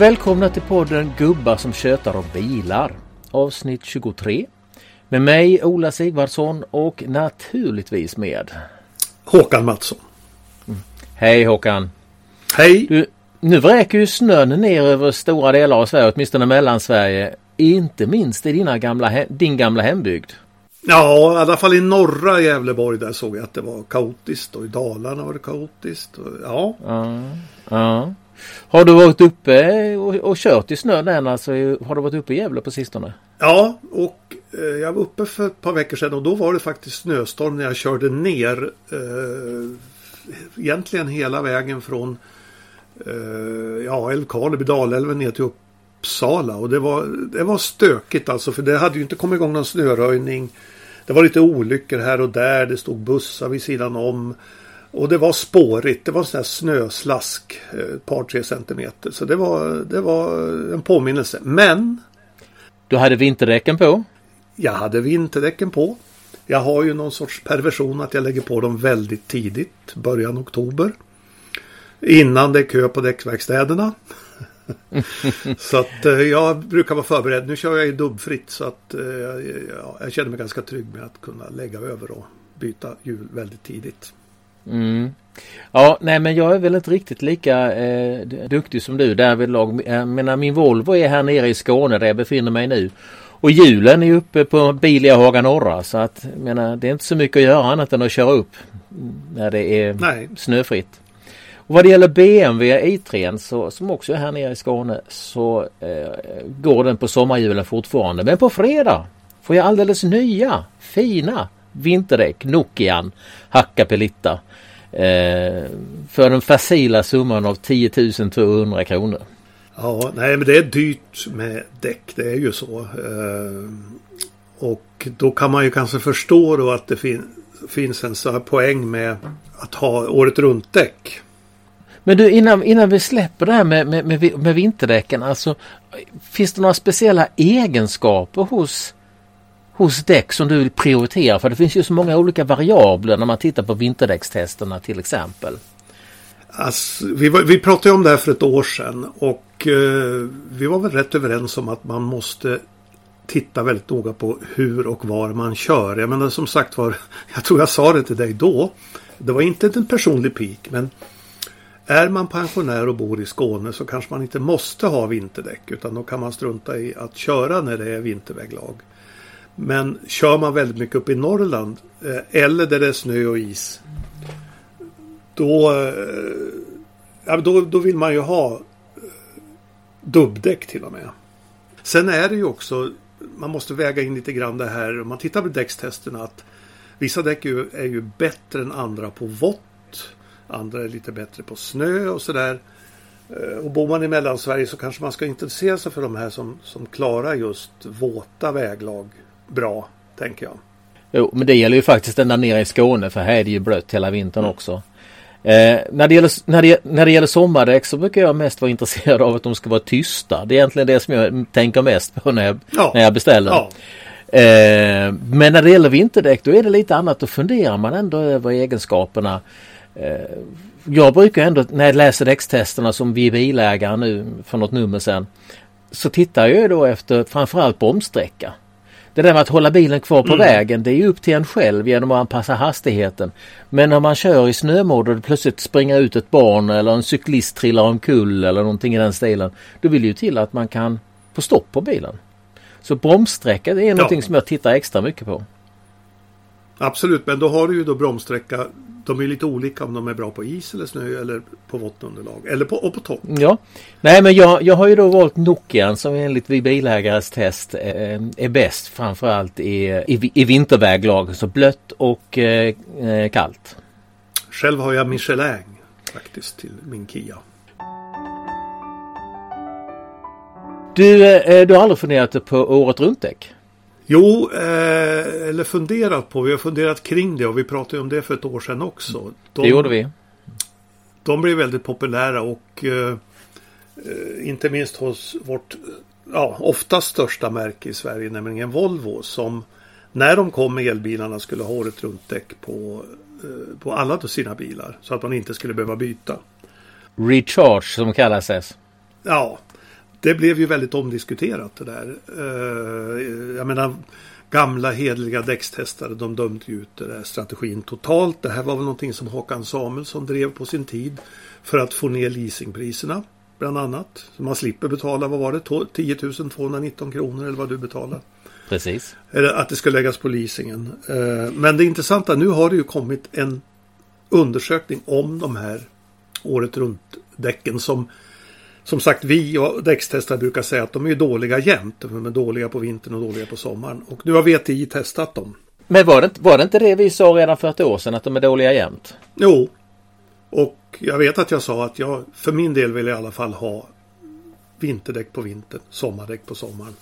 Välkomna till podden Gubbar som tjötar om bilar. Avsnitt 23. Med mig Ola Sigvardsson och naturligtvis med Håkan Mattsson. Hej Håkan! Hej! Du, nu vräker ju snön ner över stora delar av Sverige, åtminstone Mellansverige. Inte minst i dina gamla, din gamla hembygd. Ja, i alla fall i norra Gävleborg där såg jag att det var kaotiskt och i Dalarna var det kaotiskt. Och, ja. ja. ja. Har du varit uppe och, och kört i snön än? Alltså, har du varit uppe i Gävle på sistone? Ja, och eh, jag var uppe för ett par veckor sedan och då var det faktiskt snöstorm när jag körde ner eh, egentligen hela vägen från eh, ja, Älvkarleby, Dalälven ner till Uppsala. Och det var, det var stökigt alltså för det hade ju inte kommit igång någon snöröjning. Det var lite olyckor här och där. Det stod bussar vid sidan om. Och det var spårigt. Det var sån här snöslask. Eh, ett par tre centimeter. Så det var, det var en påminnelse. Men. Du hade vinterdäcken på? Jag hade vinterdäcken på. Jag har ju någon sorts perversion att jag lägger på dem väldigt tidigt. Början oktober. Innan det är kö på däckverkstäderna. så att eh, jag brukar vara förberedd. Nu kör jag i dubbfritt så att eh, ja, jag känner mig ganska trygg med att kunna lägga över och byta hjul väldigt tidigt. Mm. Ja, nej men jag är väl inte riktigt lika eh, duktig som du därvidlag. Jag menar min Volvo är här nere i Skåne där jag befinner mig nu. Och hjulen är uppe på Bilia Haga Norra så att menar, det är inte så mycket att göra annat än att köra upp när det är nej. snöfritt. Och vad det gäller BMW i3 så, som också är här nere i Skåne så eh, går den på sommarhjulen fortfarande. Men på fredag får jag alldeles nya fina vinterdäck Nokian Hakkapeliitta eh, för den facila summan av 10 200 kronor. Ja, nej men det är dyrt med däck. Det är ju så. Eh, och då kan man ju kanske förstå då att det fin finns en sån här poäng med att ha året runt däck. Men du innan, innan vi släpper det här med, med, med, med vinterdäcken. Alltså, finns det några speciella egenskaper hos hos däck som du vill prioritera? För det finns ju så många olika variabler när man tittar på vinterdäckstesterna till exempel. Alltså, vi, var, vi pratade om det här för ett år sedan och eh, vi var väl rätt överens om att man måste titta väldigt noga på hur och var man kör. Jag menar som sagt var, jag tror jag sa det till dig då. Det var inte en personlig pik men är man pensionär och bor i Skåne så kanske man inte måste ha vinterdäck utan då kan man strunta i att köra när det är vinterväglag. Men kör man väldigt mycket upp i Norrland eh, eller där det är snö och is. Då, eh, ja, då, då vill man ju ha eh, dubbdäck till och med. Sen är det ju också, man måste väga in lite grann det här, om man tittar på däckstesterna att vissa däck är ju, är ju bättre än andra på vått. Andra är lite bättre på snö och sådär. Och bor man i Mellansverige så kanske man ska intressera sig för de här som, som klarar just våta väglag bra, tänker jag. Jo, men det gäller ju faktiskt ända nere i Skåne för här är det ju blött hela vintern mm. också. Eh, när, det gäller, när, det, när det gäller sommardäck så brukar jag mest vara intresserad av att de ska vara tysta. Det är egentligen det som jag tänker mest på när jag, ja. när jag beställer. Ja. Eh, men när det gäller vinterdäck då är det lite annat. Då funderar man ändå över egenskaperna. Eh, jag brukar ändå när jag läser däckstesterna som vi bilägare nu för något nummer sedan. Så tittar jag då efter framförallt bromssträcka. Det där med att hålla bilen kvar på mm. vägen det är upp till en själv genom att anpassa hastigheten. Men när man kör i snömod och det plötsligt springer ut ett barn eller en cyklist trillar omkull eller någonting i den stilen. Då vill det ju till att man kan få stopp på bilen. Så bromssträcka det är någonting ja. som jag tittar extra mycket på. Absolut, men då har du ju då bromssträcka. De är lite olika om de är bra på is eller snö eller på vått underlag. Eller på, och på topp. Ja, nej men jag, jag har ju då valt Nokian som enligt vi bilägares test eh, är bäst framförallt i, i, i vinterväglag. Så blött och eh, eh, kallt. Själv har jag Michelin faktiskt till min Kia. Du, eh, du har aldrig funderat på året runt däck? Jo, eh, eller funderat på. Vi har funderat kring det och vi pratade om det för ett år sedan också. De, det gjorde vi. De blev väldigt populära och eh, eh, inte minst hos vårt ja, oftast största märke i Sverige, nämligen Volvo. Som när de kom med elbilarna skulle ha året runt däck på, eh, på alla sina bilar. Så att man inte skulle behöva byta. Recharge som kallas det. Ja, det blev ju väldigt omdiskuterat det där. Uh, jag menar gamla hedliga däckstestare de dömde ut den där strategin totalt. Det här var väl någonting som Håkan Samuelsson drev på sin tid för att få ner leasingpriserna bland annat. Så man slipper betala, vad var det, 10 219 kronor eller vad du betalar. Precis. Eller att det ska läggas på leasingen. Uh, men det intressanta, nu har det ju kommit en undersökning om de här året runt däcken som som sagt, vi och däckstestare brukar säga att de är dåliga jämt. De är dåliga på vintern och dåliga på sommaren. Och nu har VTI testat dem. Men var det, var det inte det vi sa redan för ett år sedan att de är dåliga jämt? Jo. Och jag vet att jag sa att jag för min del vill i alla fall ha vinterdäck på vintern, sommardäck på sommaren.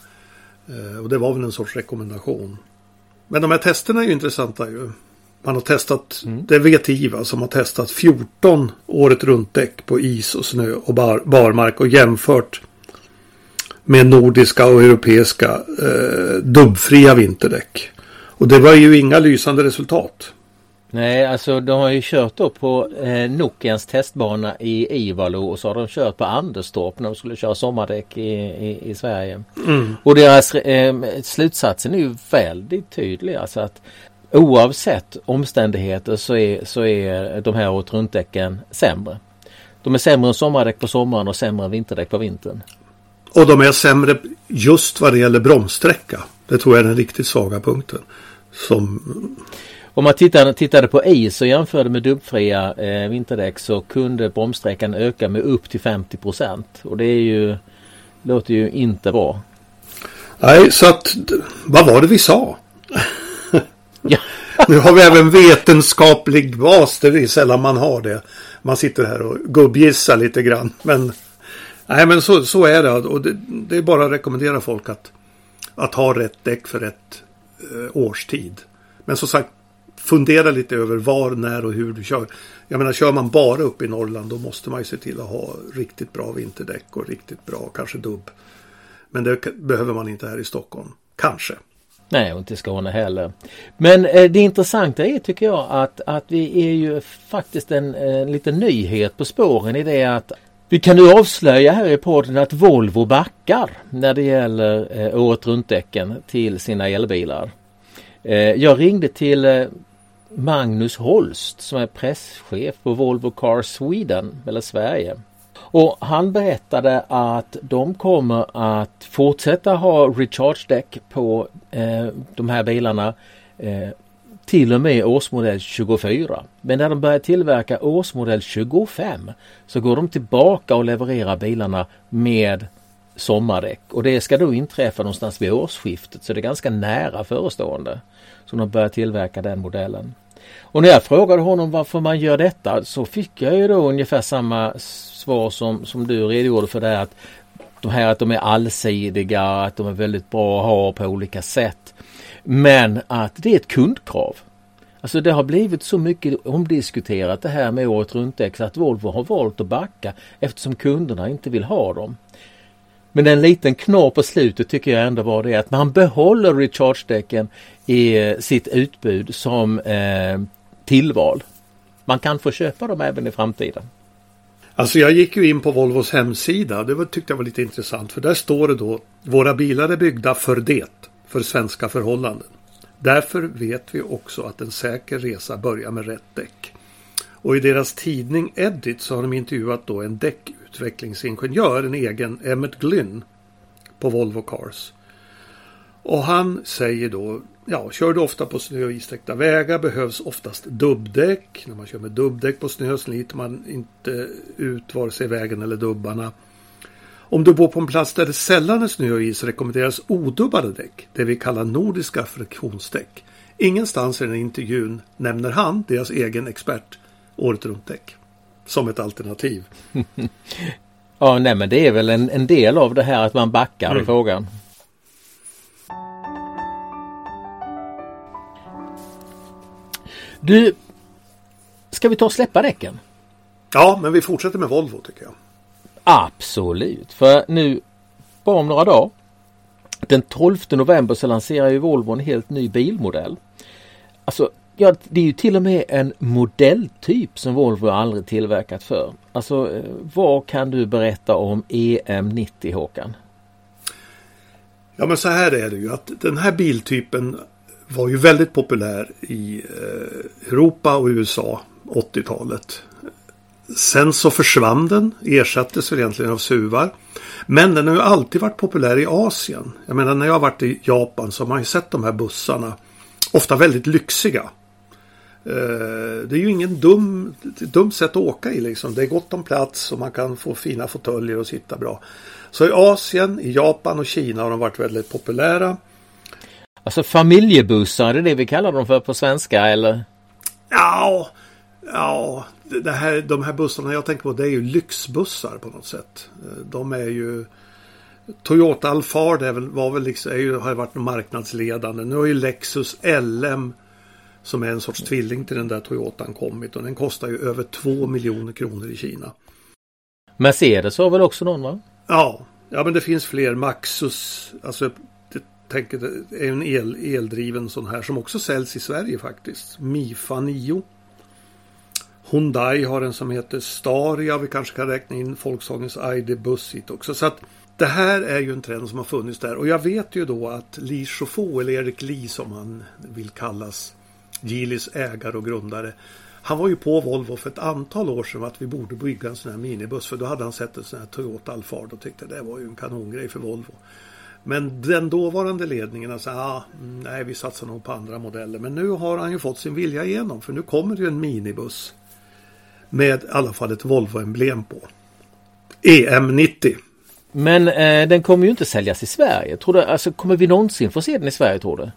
Eh, och det var väl en sorts rekommendation. Men de här testerna är ju intressanta ju. Man har testat, mm. det är VTI va, som har testat 14 året runt däck på is och snö och bar, barmark och jämfört med nordiska och europeiska eh, dubbfria vinterdäck. Och det var ju inga lysande resultat. Nej, alltså de har ju kört då på eh, Nokians testbana i Ivalo och så har de kört på Anderstorp när de skulle köra sommardäck i, i, i Sverige. Mm. Och deras eh, slutsatsen är ju väldigt tydlig. Alltså att oavsett omständigheter så är, så är de här året runt-däcken sämre. De är sämre än sommardäck på sommaren och sämre än vinterdäck på vintern. Och de är sämre just vad det gäller bromssträcka. Det tror jag är den riktigt svaga punkten. Som... Om man tittade, tittade på is och jämförde med dubbfria eh, vinterdäck så kunde bromssträckan öka med upp till 50 procent. Och det är ju, låter ju inte bra. Nej, så att vad var det vi sa? Nu har vi även vetenskaplig bas. Det är sällan man har det. Man sitter här och gubbgissar lite grann. Men, nej, men så, så är det. Och det, det är bara att rekommendera folk att, att ha rätt däck för rätt eh, årstid. Men som sagt, fundera lite över var, när och hur du kör. Jag menar, kör man bara upp i Norrland då måste man ju se till att ha riktigt bra vinterdäck och riktigt bra, kanske dubb. Men det behöver man inte här i Stockholm. Kanske. Nej, och inte Skåne heller. Men eh, det intressanta är tycker jag att, att vi är ju faktiskt en, en liten nyhet på spåren i det att vi kan nu avslöja här i podden att Volvo backar när det gäller eh, året runt-däcken till sina elbilar. Eh, jag ringde till eh, Magnus Holst som är presschef på Volvo Car Sweden eller Sverige. Och han berättade att de kommer att fortsätta ha recharge-däck på eh, de här bilarna eh, till och med årsmodell 24. Men när de börjar tillverka årsmodell 25 så går de tillbaka och levererar bilarna med sommardäck och det ska då inträffa någonstans vid årsskiftet så det är ganska nära förestående som de börjar tillverka den modellen. Och när jag frågade honom varför man gör detta så fick jag ju då ungefär samma svar som, som du redogjorde för där att de här att de är allsidiga, att de är väldigt bra att ha på olika sätt. Men att det är ett kundkrav. Alltså det har blivit så mycket omdiskuterat det här med året runt X att Volvo har valt att backa eftersom kunderna inte vill ha dem. Men en liten knorr på slutet tycker jag ändå var det att man behåller recharge-däcken i eh, sitt utbud som eh, tillval. Man kan få köpa dem även i framtiden. Alltså jag gick ju in på Volvos hemsida. Det var, tyckte jag var lite intressant. För där står det då Våra bilar är byggda för det. För svenska förhållanden. Därför vet vi också att en säker resa börjar med rätt däck. Och i deras tidning Edit så har de intervjuat då en däck utvecklingsingenjör, en egen Emmet Glynn på Volvo Cars. Och han säger då Ja, kör du ofta på snö och istäckta vägar behövs oftast dubbdäck. När man kör med dubbdäck på snö sliter man inte ut vare sig vägen eller dubbarna. Om du bor på en plats där det sällan är snö och is rekommenderas odubbade däck, det vi kallar nordiska friktionsdäck. Ingenstans i den intervjun nämner han, deras egen expert, året runt däck som ett alternativ. ja, nej men det är väl en, en del av det här att man backar mm. i frågan. Du, ska vi ta och släppa däcken? Ja, men vi fortsätter med Volvo tycker jag. Absolut, för nu bara om några dagar den 12 november så lanserar ju Volvo en helt ny bilmodell. Alltså Ja, det är ju till och med en modelltyp som Volvo aldrig tillverkat för. Alltså eh, vad kan du berätta om EM90 Håkan? Ja men så här är det ju att den här biltypen var ju väldigt populär i eh, Europa och USA 80-talet. Sen så försvann den, ersattes väl egentligen av SUVar. Men den har ju alltid varit populär i Asien. Jag menar när jag har varit i Japan så har man ju sett de här bussarna. Ofta väldigt lyxiga. Eh, det är ju ingen dum, dumt sätt att åka i liksom. Det är gott om plats och man kan få fina fåtöljer och sitta bra. Så i Asien, i Japan och Kina har de varit väldigt populära. Alltså familjebussar, är det det vi kallar dem för på svenska eller? Ja, ja det här, de här bussarna jag tänker på det är ju lyxbussar på något sätt. De är ju Toyota Alphard är väl, var väl liksom, är ju, har varit marknadsledande. Nu har ju Lexus LM som är en sorts tvilling till den där Toyotan kommit och den kostar ju över 2 miljoner kronor i Kina. Mercedes har väl också någon va? Ja, ja men det finns fler. Maxus, alltså det, tänker, det är en el, eldriven sån här som också säljs i Sverige faktiskt. Mifa 9. Hyundai har en som heter Staria. Vi kanske kan räkna in Volkswagens ID Buss hit också. Så att det här är ju en trend som har funnits där. Och jag vet ju då att Li Chauffeau, eller Erik Li som han vill kallas, Geelys ägare och grundare. Han var ju på Volvo för ett antal år sedan att vi borde bygga en sån här minibuss. För då hade han sett en sån här Toyota Alphard och tyckte det var ju en kanongrej för Volvo. Men den dåvarande ledningen sa ah, mm, nej vi satsar nog på andra modeller. Men nu har han ju fått sin vilja igenom för nu kommer det ju en minibuss. Med i alla fall ett Volvo-emblem på. EM90. Men eh, den kommer ju inte säljas i Sverige. Tror du, alltså, kommer vi någonsin få se den i Sverige tror du?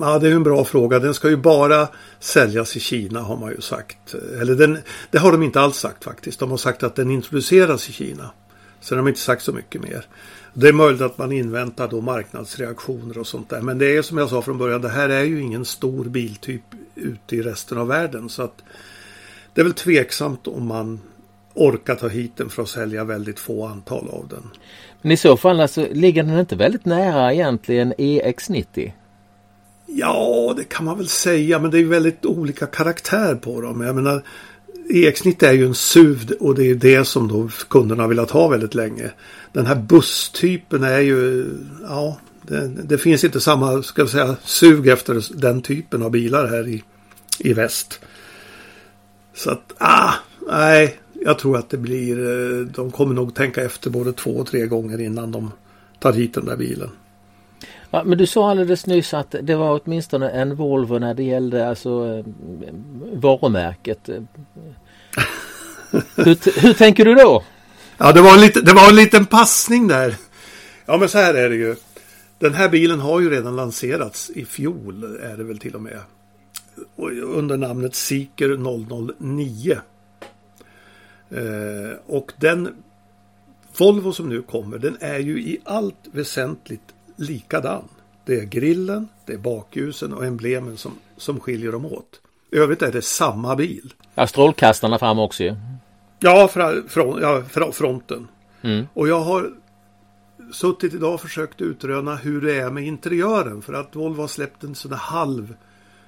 Ja, det är en bra fråga. Den ska ju bara säljas i Kina har man ju sagt. Eller den, det har de inte alls sagt faktiskt. De har sagt att den introduceras i Kina. Sen har de inte sagt så mycket mer. Det är möjligt att man inväntar då marknadsreaktioner och sånt där. Men det är som jag sa från början, det här är ju ingen stor biltyp ute i resten av världen. Så att det är väl tveksamt om man orkar ta hit den för att sälja väldigt få antal av den. Men i så fall alltså, ligger den inte väldigt nära egentligen EX90? Ja, det kan man väl säga, men det är väldigt olika karaktär på dem. Jag menar, EX90 är ju en SUV och det är det som då kunderna har velat ha väldigt länge. Den här busstypen är ju, ja, det, det, finns inte samma, ska vi säga, sug efter den typen av bilar här i, i väst. Så att, ah, nej, jag tror att det blir, eh, de kommer nog tänka efter både två och tre gånger innan de tar hit den där bilen. Ja, men du sa alldeles nyss att det var åtminstone en Volvo när det gällde alltså eh, varumärket. hur, hur tänker du då? Ja, det var, en lite, det var en liten passning där. Ja, men så här är det ju. Den här bilen har ju redan lanserats i fjol är det väl till och med. Under namnet Seeker 009. Eh, och den Volvo som nu kommer den är ju i allt väsentligt likadan. Det är grillen, det är bakljusen och emblemen som, som skiljer dem åt. I övrigt är det samma bil. Ja, strålkastarna fram också ju. Ja, fra, från, ja fronten. Mm. Och jag har suttit idag och försökt utröna hur det är med interiören. För att Volvo har släppt en sån halv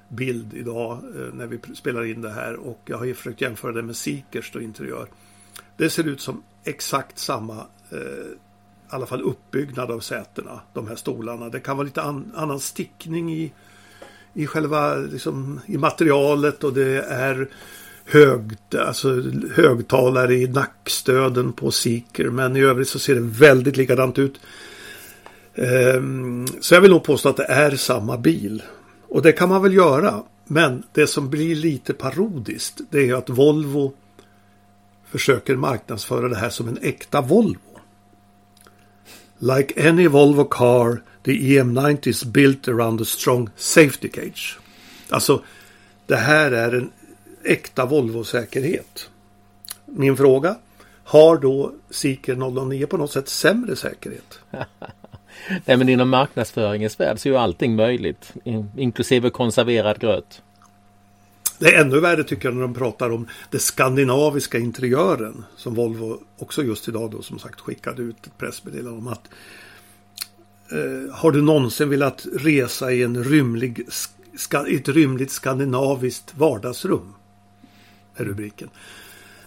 bild idag eh, när vi spelar in det här. Och jag har ju försökt jämföra det med Seekers interiör. Det ser ut som exakt samma eh, i alla fall uppbyggnad av sätena, de här stolarna. Det kan vara lite an, annan stickning i, i själva liksom, i materialet och det är hög, alltså, högtalare i nackstöden på Seeker. Men i övrigt så ser det väldigt likadant ut. Ehm, så jag vill nog påstå att det är samma bil. Och det kan man väl göra. Men det som blir lite parodiskt det är att Volvo försöker marknadsföra det här som en äkta Volvo. Like any Volvo car, the EM90 is built around a strong safety cage. Alltså, det här är en äkta Volvo-säkerhet. Min fråga, har då Seeker 009 på något sätt sämre säkerhet? Nej men inom marknadsföringens värld så är ju allting möjligt. Inklusive konserverad gröt. Det är ännu värre tycker jag när de pratar om den skandinaviska interiören. Som Volvo också just idag då som sagt skickade ut ett pressmeddelande om att eh, Har du någonsin velat resa i en rymlig ska, ett rymligt skandinaviskt vardagsrum. Är rubriken.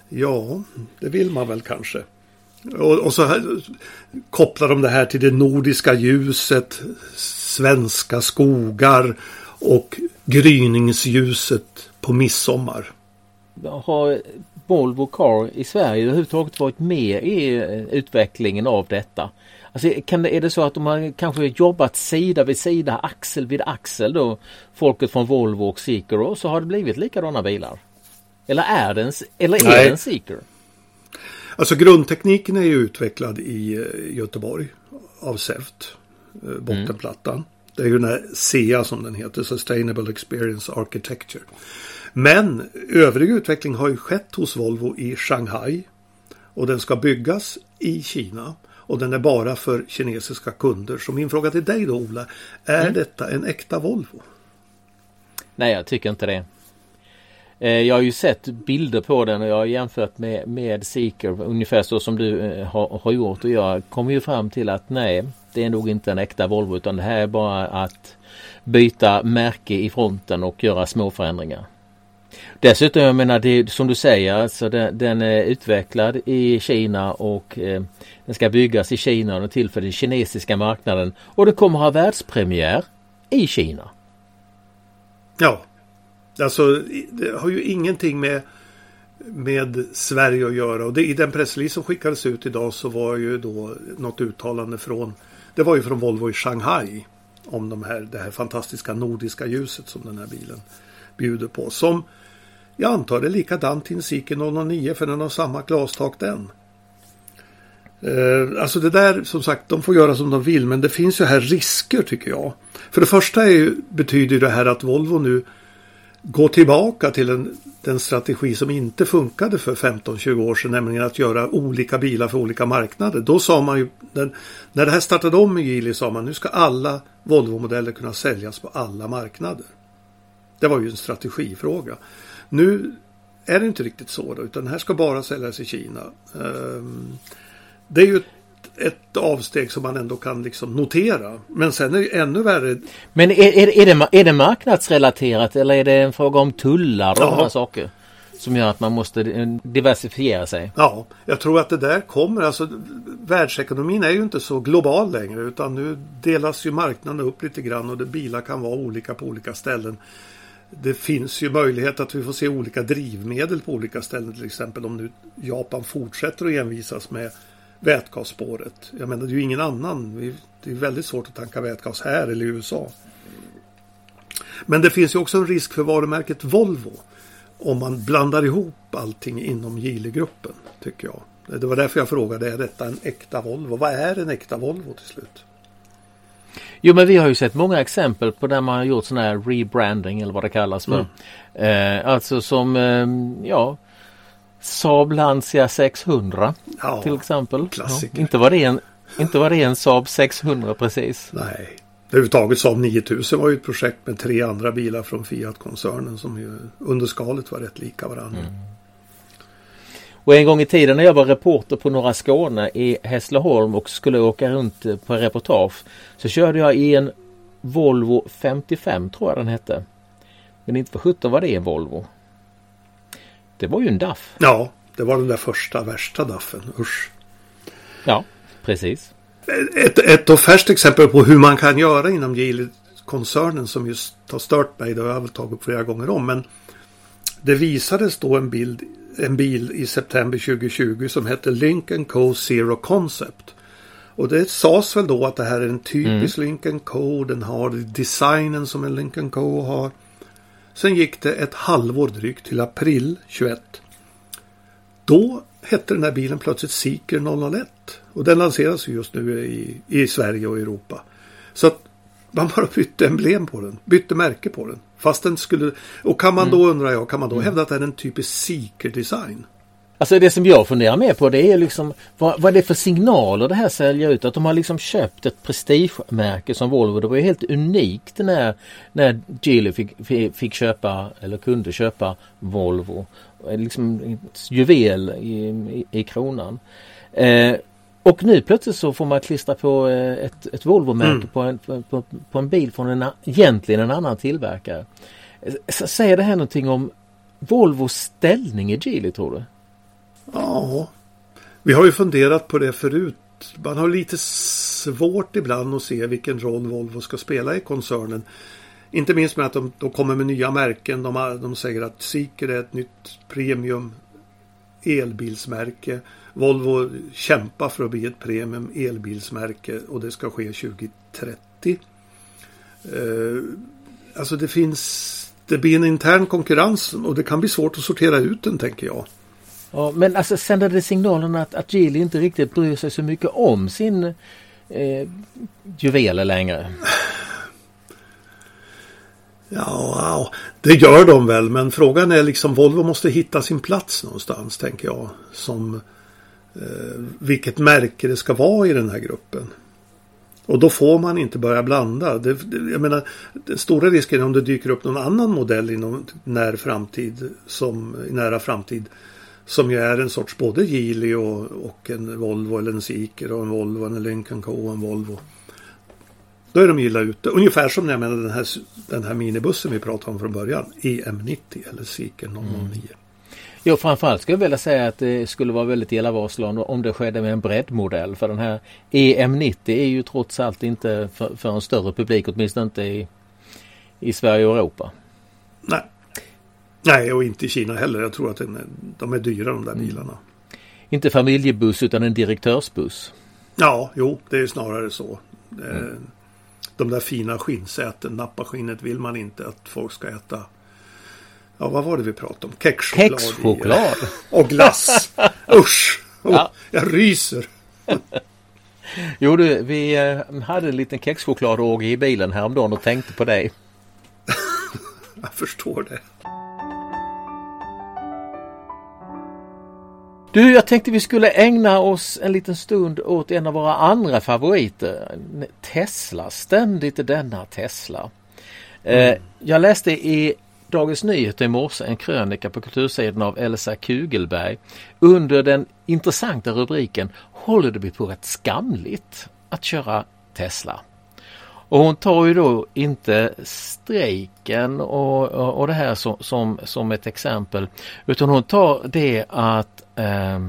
Ja, det vill man väl kanske. Och, och så här, kopplar de det här till det nordiska ljuset, svenska skogar och gryningsljuset på midsommar. Har Volvo Car i Sverige överhuvudtaget varit med i eh, utvecklingen av detta? Alltså, kan det, är det så att de har kanske jobbat sida vid sida, axel vid axel då, folket från Volvo och Seeker och så har det blivit likadana bilar? Eller är det en, eller är det en Seeker? Alltså grundtekniken är ju utvecklad i eh, Göteborg av SEVT, eh, bottenplattan. Mm. Det är ju den här SEA som den heter, Sustainable Experience Architecture. Men övrig utveckling har ju skett hos Volvo i Shanghai. Och den ska byggas i Kina. Och den är bara för kinesiska kunder. Så min fråga till dig då Ola. Är mm. detta en äkta Volvo? Nej jag tycker inte det. Eh, jag har ju sett bilder på den och jag har jämfört med, med Seeker ungefär så som du eh, har, har gjort och jag kommer ju fram till att nej det är nog inte en äkta Volvo utan det här är bara att byta märke i fronten och göra små förändringar. Dessutom, jag menar det som du säger, alltså den, den är utvecklad i Kina och eh, den ska byggas i Kina och till för den kinesiska marknaden och det kommer ha världspremiär i Kina. Ja, alltså det har ju ingenting med med Sverige att göra och det, i den pressrelease som skickades ut idag så var ju då något uttalande från Det var ju från Volvo i Shanghai om de här, det här fantastiska nordiska ljuset som den här bilen bjuder på. Som jag antar är likadant till en Seeker 009 för den har samma glastak den. Eh, alltså det där som sagt de får göra som de vill men det finns ju här risker tycker jag. För det första är ju, betyder det här att Volvo nu gå tillbaka till en, den strategi som inte funkade för 15-20 år sedan, nämligen att göra olika bilar för olika marknader. Då sa man ju, den, när det här startade om i Geely sa man nu ska alla Volvo-modeller kunna säljas på alla marknader. Det var ju en strategifråga. Nu är det inte riktigt så då, utan den här ska bara säljas i Kina. Ehm, det är ju ett, avsteg som man ändå kan liksom notera. Men sen är det ännu värre. Men är, är, är, det, är det marknadsrelaterat eller är det en fråga om tullar och ja. sådana saker? Som gör att man måste diversifiera sig. Ja, jag tror att det där kommer. Alltså, världsekonomin är ju inte så global längre utan nu delas ju marknaden upp lite grann och det, bilar kan vara olika på olika ställen det finns ju möjlighet att vi får se olika drivmedel på olika ställen. Till exempel om nu Japan fortsätter att envisas med vätgasspåret. Jag menar det är ju ingen annan. Det är väldigt svårt att tanka vätgas här eller i USA. Men det finns ju också en risk för varumärket Volvo. Om man blandar ihop allting inom Geely-gruppen. Tycker jag. Det var därför jag frågade, är detta en äkta Volvo? Vad är en äkta Volvo till slut? Jo men vi har ju sett många exempel på där man har gjort sån här rebranding eller vad det kallas för. Mm. Eh, alltså som eh, ja Saab Lancia 600 ja, till exempel. Ja, inte, var det en, inte var det en Saab 600 precis. Nej. Överhuvudtaget Saab 9000 var ju ett projekt med tre andra bilar från Fiat-koncernen som ju under skalet var rätt lika varandra. Mm. Och en gång i tiden när jag var reporter på Norra Skåne i Hässleholm och skulle åka runt på reportage så körde jag i en Volvo 55 tror jag den hette. Men inte för sjutton var det en Volvo. Det var ju en DAF. Ja, det var den där första värsta DAFen. Usch. Ja, precis. Ett, ett och färskt exempel på hur man kan göra inom Geely-koncernen som just har stört mig. Det har jag väl tagit upp flera gånger om. Men det visades då en bild en bil i september 2020 som hette Lincoln Co Zero Concept. Och det sades väl då att det här är en typisk mm. Lincoln Co. Den har designen som en Lincoln Co har. Sen gick det ett halvår drygt till april 21. Då hette den här bilen plötsligt Seeker 001. Och den lanseras just nu i, i Sverige och Europa. Så att man bara bytte emblem på den, bytte märke på den. Fast den skulle... Och kan man då, mm. undrar jag, kan man då mm. hävda att det är en typisk Seeker-design? Alltså det som jag funderar mer på det är liksom vad, vad är det för signaler det här säljer ut? Att de har liksom köpt ett prestigemärke som Volvo. Det var ju helt unikt när, när Geely fick, fick, köpa eller kunde köpa Volvo. Liksom ett juvel i, i, i kronan. Eh, Och nu plötsligt så får man klistra på eh, ett, ett Volvo-märke mm. på, en, på, på, en bil från en, egentligen en annan tillverkare. Säger det här någonting om Volvos ställning i Geely tror du? Ja, vi har ju funderat på det förut. Man har lite svårt ibland att se vilken roll Volvo ska spela i koncernen. Inte minst med att de, de kommer med nya märken. De, har, de säger att Seeker är ett nytt premium elbilsmärke. Volvo kämpar för att bli ett premium elbilsmärke och det ska ske 2030. Eh, alltså det finns det blir en intern konkurrens och det kan bli svårt att sortera ut den tänker jag. Ja, men alltså sänder det signalen att, att Geely inte riktigt bryr sig så mycket om sin eh, juveler längre? Ja, det gör de väl men frågan är liksom Volvo måste hitta sin plats någonstans tänker jag. Som eh, vilket märke det ska vara i den här gruppen. Och då får man inte börja blanda. Det, det, jag menar, den stora risken är om det dyker upp någon annan modell inom när framtid, som, i nära framtid. Som ju är en sorts både Geely och, och en Volvo eller en Seeker och en Volvo, en Lincoln Co och en Volvo. Då är de illa ute. Ungefär som jag menar den här, den här minibussen vi pratade om från början. EM90 eller Seeker 009. Mm. Jo framförallt skulle jag vilja säga att det skulle vara väldigt illavarslande om det skedde med en breddmodell. För den här EM90 är ju trots allt inte för, för en större publik, åtminstone inte i, i Sverige och Europa. Nej. Nej, och inte i Kina heller. Jag tror att den, de är dyra de där mm. bilarna. Inte familjebuss utan en direktörsbuss. Ja, jo, det är snarare så. Mm. De där fina skinnsäten, nappaskinnet vill man inte att folk ska äta Ja, vad var det vi pratade om? Kexchoklad. Och glass. Usch! Oh, ja. Jag ryser. jo du, vi eh, hade en liten kexchokladåge i bilen häromdagen och tänkte på dig. jag förstår det. Du, jag tänkte vi skulle ägna oss en liten stund åt en av våra andra favoriter. Tesla, ständigt denna Tesla. Eh, mm. Jag läste i Dagens Nyheter i morse en krönika på kultursidan av Elsa Kugelberg under den intressanta rubriken Håller det på rätt skamligt att köra Tesla? Och hon tar ju då inte strejken och, och, och det här som, som, som, ett exempel utan hon tar det att eh,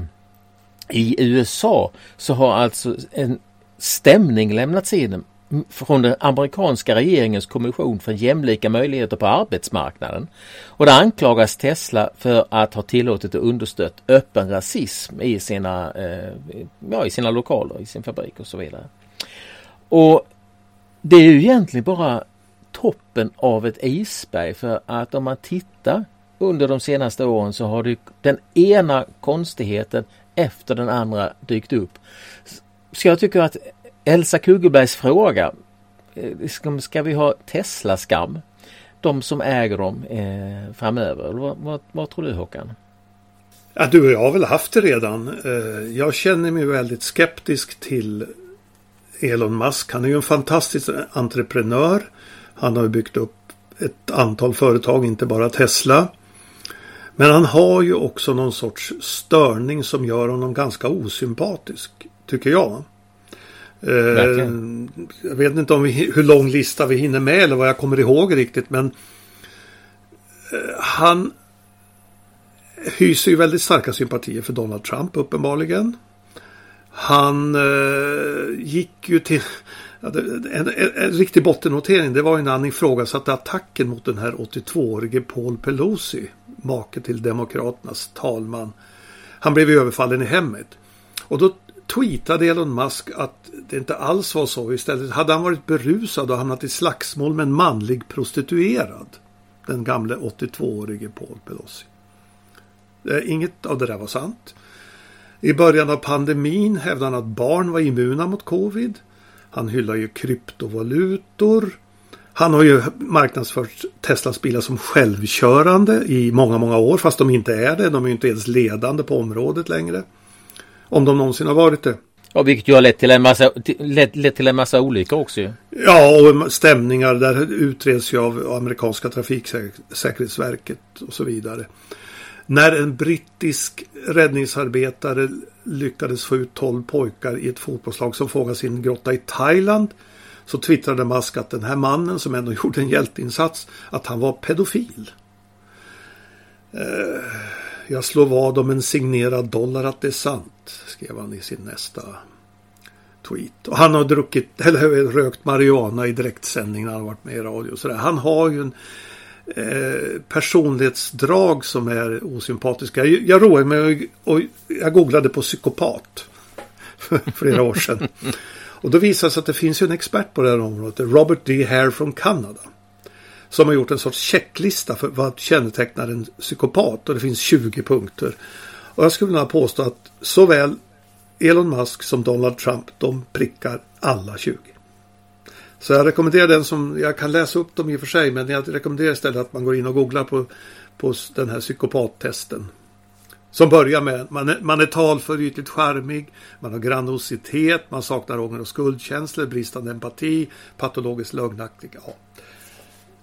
i USA så har alltså en stämning lämnats in från den amerikanska regeringens kommission för jämlika möjligheter på arbetsmarknaden. Och där anklagas Tesla för att ha tillåtit och understött öppen rasism i sina, eh, ja, i sina lokaler, i sin fabrik och så vidare. Och det är ju egentligen bara toppen av ett isberg för att om man tittar under de senaste åren så har det den ena konstigheten efter den andra dykt upp. Så jag tycker att Elsa Kugelbergs fråga. Eh, ska, vi ha Tesla-skam? De som äger dem eh, framöver. Vad, vad, vad, tror du Håkan? Ja, du och jag har väl haft det redan. Eh, jag känner mig väldigt skeptisk till Elon Musk. Han är ju en fantastisk entreprenör. Han har byggt upp ett antal företag, inte bara Tesla. Men han har ju också någon sorts störning som gör honom ganska osympatisk, tycker jag. Eh, jag vet inte om vi, hur lång lista vi hinner med eller vad jag kommer ihåg riktigt men eh, han hyser ju väldigt starka sympatier för Donald Trump uppenbarligen. Han eh, gick ju till en, en, en, riktig bottennotering det var ju när han ifrågasatte attacken mot den här 82-årige Paul Pelosi, make till Demokraternas talman. Han blev överfallen i hemmet. Och då tweetade Elon Musk att det inte alls var så. Istället hade han varit berusad och hamnat i slagsmål med en manlig prostituerad. Den gamle 82-årige Paul Pelosi. Eh, inget av det där var sant. I början av pandemin hävdade han att barn var immuna mot covid. Han hyllar ju kryptovalutor. Han har ju marknadsfört Teslas bilar som självkörande i många, många år fast de inte är det. De är ju inte ens ledande på området längre. Om de någonsin har varit det. Ja, vilket ju har lett till en massa, lett, lett till en massa olyckor också ju. Ja, och stämningar där utreds ju av amerikanska trafiksäkerhetsverket och så vidare. När en brittisk räddningsarbetare lyckades få ut 12 pojkar i ett fotbollslag som fångades i en grotta i Thailand så twittrade Musk att den här mannen som ändå gjorde en hjälteinsats att han var pedofil. Eh, jag slår vad om en signerad dollar att det är sant, skrev han i sin nästa tweet. Och han har druckit, eller rökt marijuana i direktsändning när han varit med i radio. Så Han har ju en eh, personlighetsdrag som är osympatiska. Jag, jag roade mig och jag googlade på psykopat för flera år sedan. Och då visade det sig att det finns ju en expert på det här området, Robert D. Hare från Kanada. Som har gjort en sorts checklista för vad kännetecknar en psykopat och det finns 20 punkter. Och jag skulle vilja påstå att såväl Elon Musk som Donald Trump, de prickar alla 20. Så jag rekommenderar den som, jag kan läsa upp dem i och för sig, men jag rekommenderar istället att man går in och googlar på, på den här psykopattesten. Som börjar med man är, man är talför, ytligt charmig, man har grandiositet, man saknar ånger och skuldkänslor, bristande empati, patologiskt lögnaktig. Ja.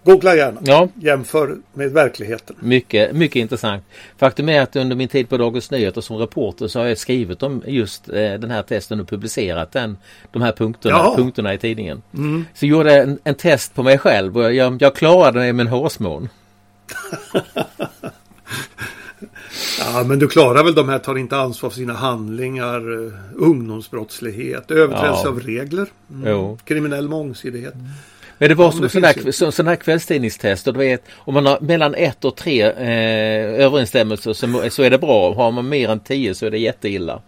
Googla gärna. Ja. Jämför med verkligheten. Mycket, mycket intressant. Faktum är att under min tid på Dagens Nyheter som reporter så har jag skrivit om just eh, den här testen och publicerat den, de här punkterna, punkterna i tidningen. Mm. Så jag gjorde en, en, test på mig själv och jag, jag klarade det med en hårsmån. Ja, men du klarar väl de här, tar inte ansvar för sina handlingar, uh, ungdomsbrottslighet, överträdelse ja. av regler, mm. kriminell mångsidighet. Mm. Men det var som sådana så, sån här kvällstidningstest och du vet om man har mellan ett och tre eh, överensstämmelser så, så är det bra. Har man mer än tio så är det jätteilla.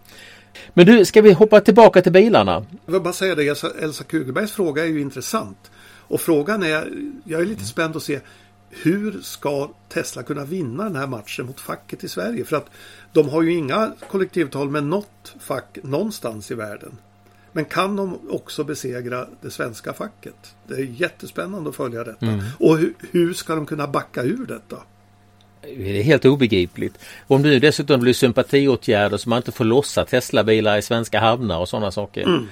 Men du, ska vi hoppa tillbaka till bilarna? Jag vill bara säga det, Elsa, Elsa Kugelbergs fråga är ju intressant. Och frågan är, jag är lite spänd att se hur ska Tesla kunna vinna den här matchen mot facket i Sverige? För att de har ju inga kollektivavtal med något fack någonstans i världen. Men kan de också besegra det svenska facket? Det är jättespännande att följa detta. Mm. Och hur, hur ska de kunna backa ur detta? Det är helt obegripligt. Om det dessutom blir sympatiåtgärder så man inte får lossa Tesla-bilar i svenska hamnar och sådana saker. Mm.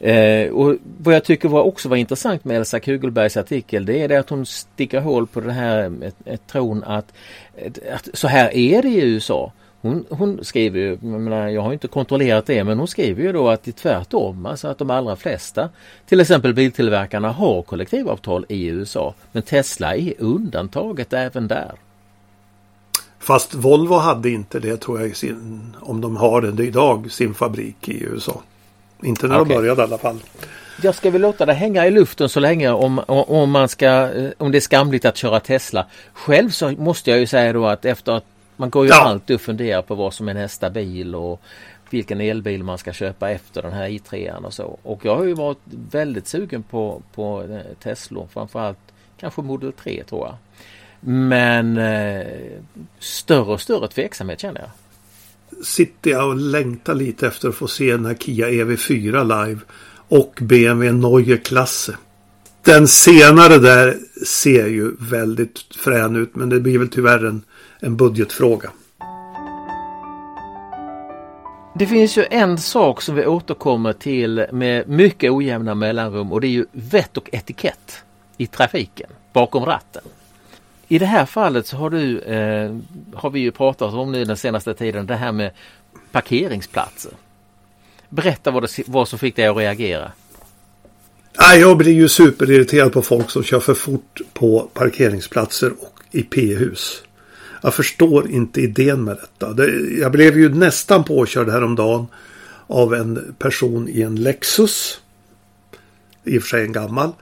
Eh, och vad jag tycker var också var intressant med Elsa Kugelbergs artikel det är det att hon sticker hål på det här med, med tron att, att så här är det i USA. Hon, hon skriver ju, jag, har inte kontrollerat det, men hon skriver ju då att det är tvärtom. Alltså att de allra flesta, till exempel biltillverkarna, har kollektivavtal i USA. Men Tesla är undantaget även där. Fast Volvo hade inte det tror jag, sin, om de har det idag, sin fabrik i USA. Inte när okay. de började i alla fall. Jag ska väl låta det hänga i luften så länge om, om, man ska, eh, om det är skamligt att köra Tesla. Själv så måste jag ju säga då att efter att man går ju ja. alltid och funderar på vad som är nästa bil och vilken elbil man ska köpa efter den här i3 och så. Och jag har ju varit väldigt sugen på, på eh, Tesla, framförallt kanske Model 3 tror jag. Men eh, större och större tveksamhet känner jag. Sitter jag och längtar lite efter att få se den här Kia EV4 live och BMW Neue Klasse. Den senare där ser ju väldigt frän ut men det blir väl tyvärr en en budgetfråga. Det finns ju en sak som vi återkommer till med mycket ojämna mellanrum och det är ju vett och etikett i trafiken bakom ratten. I det här fallet så har du, eh, har vi ju pratat om nu den senaste tiden, det här med parkeringsplatser. Berätta vad, det, vad som fick dig att reagera. Jag blir ju superirriterad på folk som kör för fort på parkeringsplatser och i p-hus. Jag förstår inte idén med detta. Jag blev ju nästan påkörd häromdagen av en person i en Lexus. I och för sig en gammal.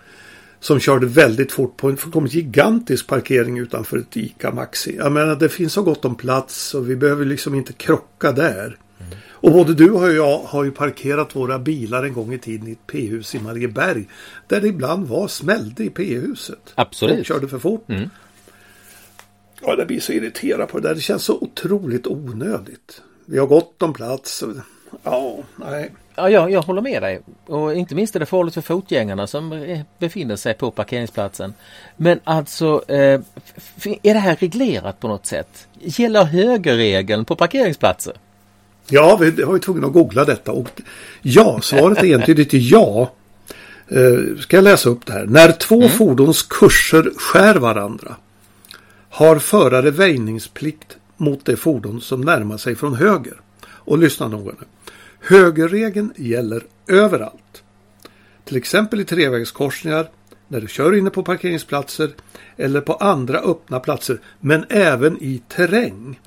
Som körde väldigt fort på en gigantisk parkering utanför ett ICA Maxi. Jag menar det finns så gott om plats och vi behöver liksom inte krocka där. Mm. Och både du och jag har ju parkerat våra bilar en gång i tiden i ett P-hus i Marieberg. Där det ibland var smällde i P-huset. Absolut. Och körde för fort. Mm. Ja, jag blir så irriterad på det där. Det känns så otroligt onödigt. Vi har gott om plats. Ja, nej. Ja, jag, jag håller med dig. Och inte minst är det farligt för fotgängarna som befinner sig på parkeringsplatsen. Men alltså, eh, är det här reglerat på något sätt? Gäller högerregeln på parkeringsplatser? Ja, vi har ju tvungna att googla detta och ja, svaret är entydigt ja. Eh, ska jag läsa upp det här? När två mm. fordons kurser skär varandra har förare väjningsplikt mot det fordon som närmar sig från höger. Och lyssna noga nu. Högerregeln gäller överallt. Till exempel i trevägskorsningar, när du kör inne på parkeringsplatser eller på andra öppna platser, men även i terräng.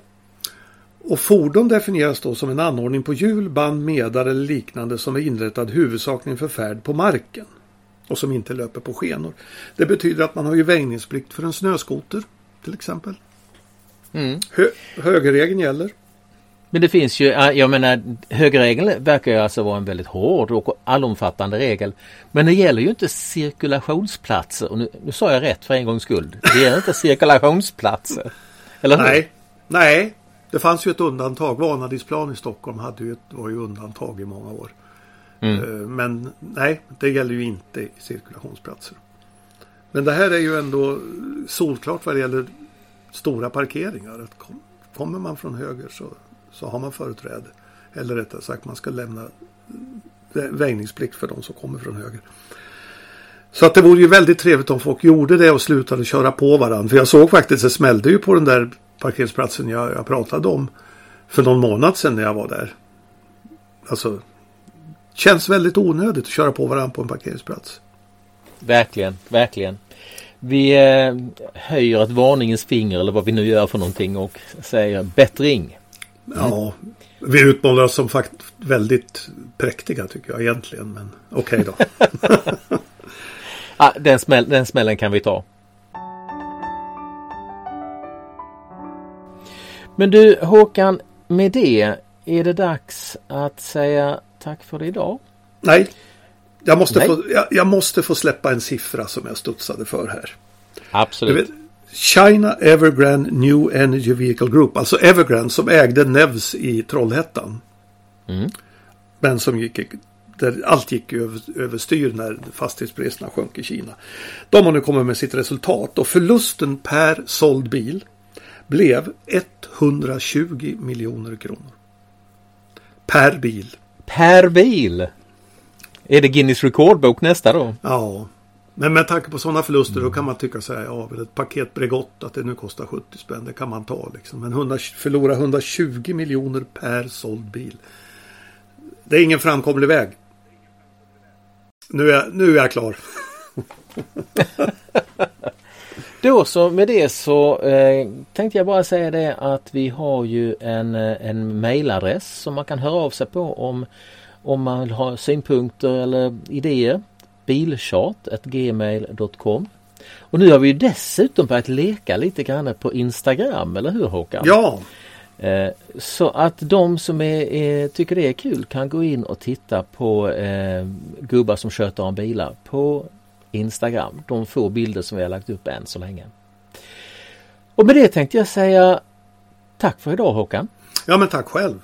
Och fordon definieras då som en anordning på hjul, band, medar eller liknande som är inrättad huvudsakligen för färd på marken och som inte löper på skenor. Det betyder att man har ju väjningsplikt för en snöskoter till exempel. Mm. Hö högerregeln gäller. Men det finns ju, jag menar högerregeln verkar ju alltså vara en väldigt hård och allomfattande regel. Men det gäller ju inte cirkulationsplatser. Och nu, nu sa jag rätt för en gångs skull. Det gäller inte cirkulationsplatser. Eller hur? Nej, nej. Det fanns ju ett undantag. Vanadisplan i Stockholm hade ju ett, var ju undantag i många år. Mm. Eh, men nej, det gäller ju inte cirkulationsplatser. Men det här är ju ändå solklart vad det gäller stora parkeringar. Att kom, kommer man från höger så, så har man företräde. Eller rättare sagt man ska lämna väjningsplikt för de som kommer från höger. Så att det vore ju väldigt trevligt om folk gjorde det och slutade köra på varandra. För jag såg faktiskt, det smällde ju på den där parkeringsplatsen jag, jag pratade om för någon månad sedan när jag var där. Alltså, känns väldigt onödigt att köra på varandra på en parkeringsplats. Verkligen, verkligen. Vi eh, höjer ett varningens finger eller vad vi nu gör för någonting och säger bättring. Mm. Ja, vi utmålar oss som faktiskt väldigt präktiga tycker jag egentligen. Men okej okay då. ah, den, smäll, den smällen kan vi ta. Men du Håkan, med det är det dags att säga tack för idag. Nej, jag måste, Få, jag, jag, måste få släppa en siffra som jag studsade för här. Absolut. Vet, China Evergrande New Energy Vehicle Group, alltså Evergrande som ägde Nevs i Trollhättan. Mm. Men som gick, där allt gick över, överstyr när fastighetspriserna sjönk i Kina. De har nu kommit med sitt resultat och förlusten per såld bil blev 120 miljoner kronor. Per bil. Per bil? Är det Guinness rekordbok nästa då? Ja. Men med tanke på sådana förluster då kan man tycka så här, ja, ett paket Bregott att det nu kostar 70 spänn, det kan man ta liksom. Men 100, förlora 120 miljoner per såld bil. Det är ingen framkomlig väg. Nu är, nu är jag klar. Då så med det så eh, tänkte jag bara säga det att vi har ju en, eh, en mailadress som man kan höra av sig på om om man vill ha synpunkter eller idéer. Bilchat.gmail.com Och nu har vi ju dessutom börjat leka lite grann på Instagram, eller hur Håkan? Ja! Eh, så att de som är, är, tycker det är kul kan gå in och titta på eh, gubbar som sköter om bilar på Instagram. De få bilder som vi har lagt upp än så länge. Och med det tänkte jag säga tack för idag Håkan. Ja men tack själv.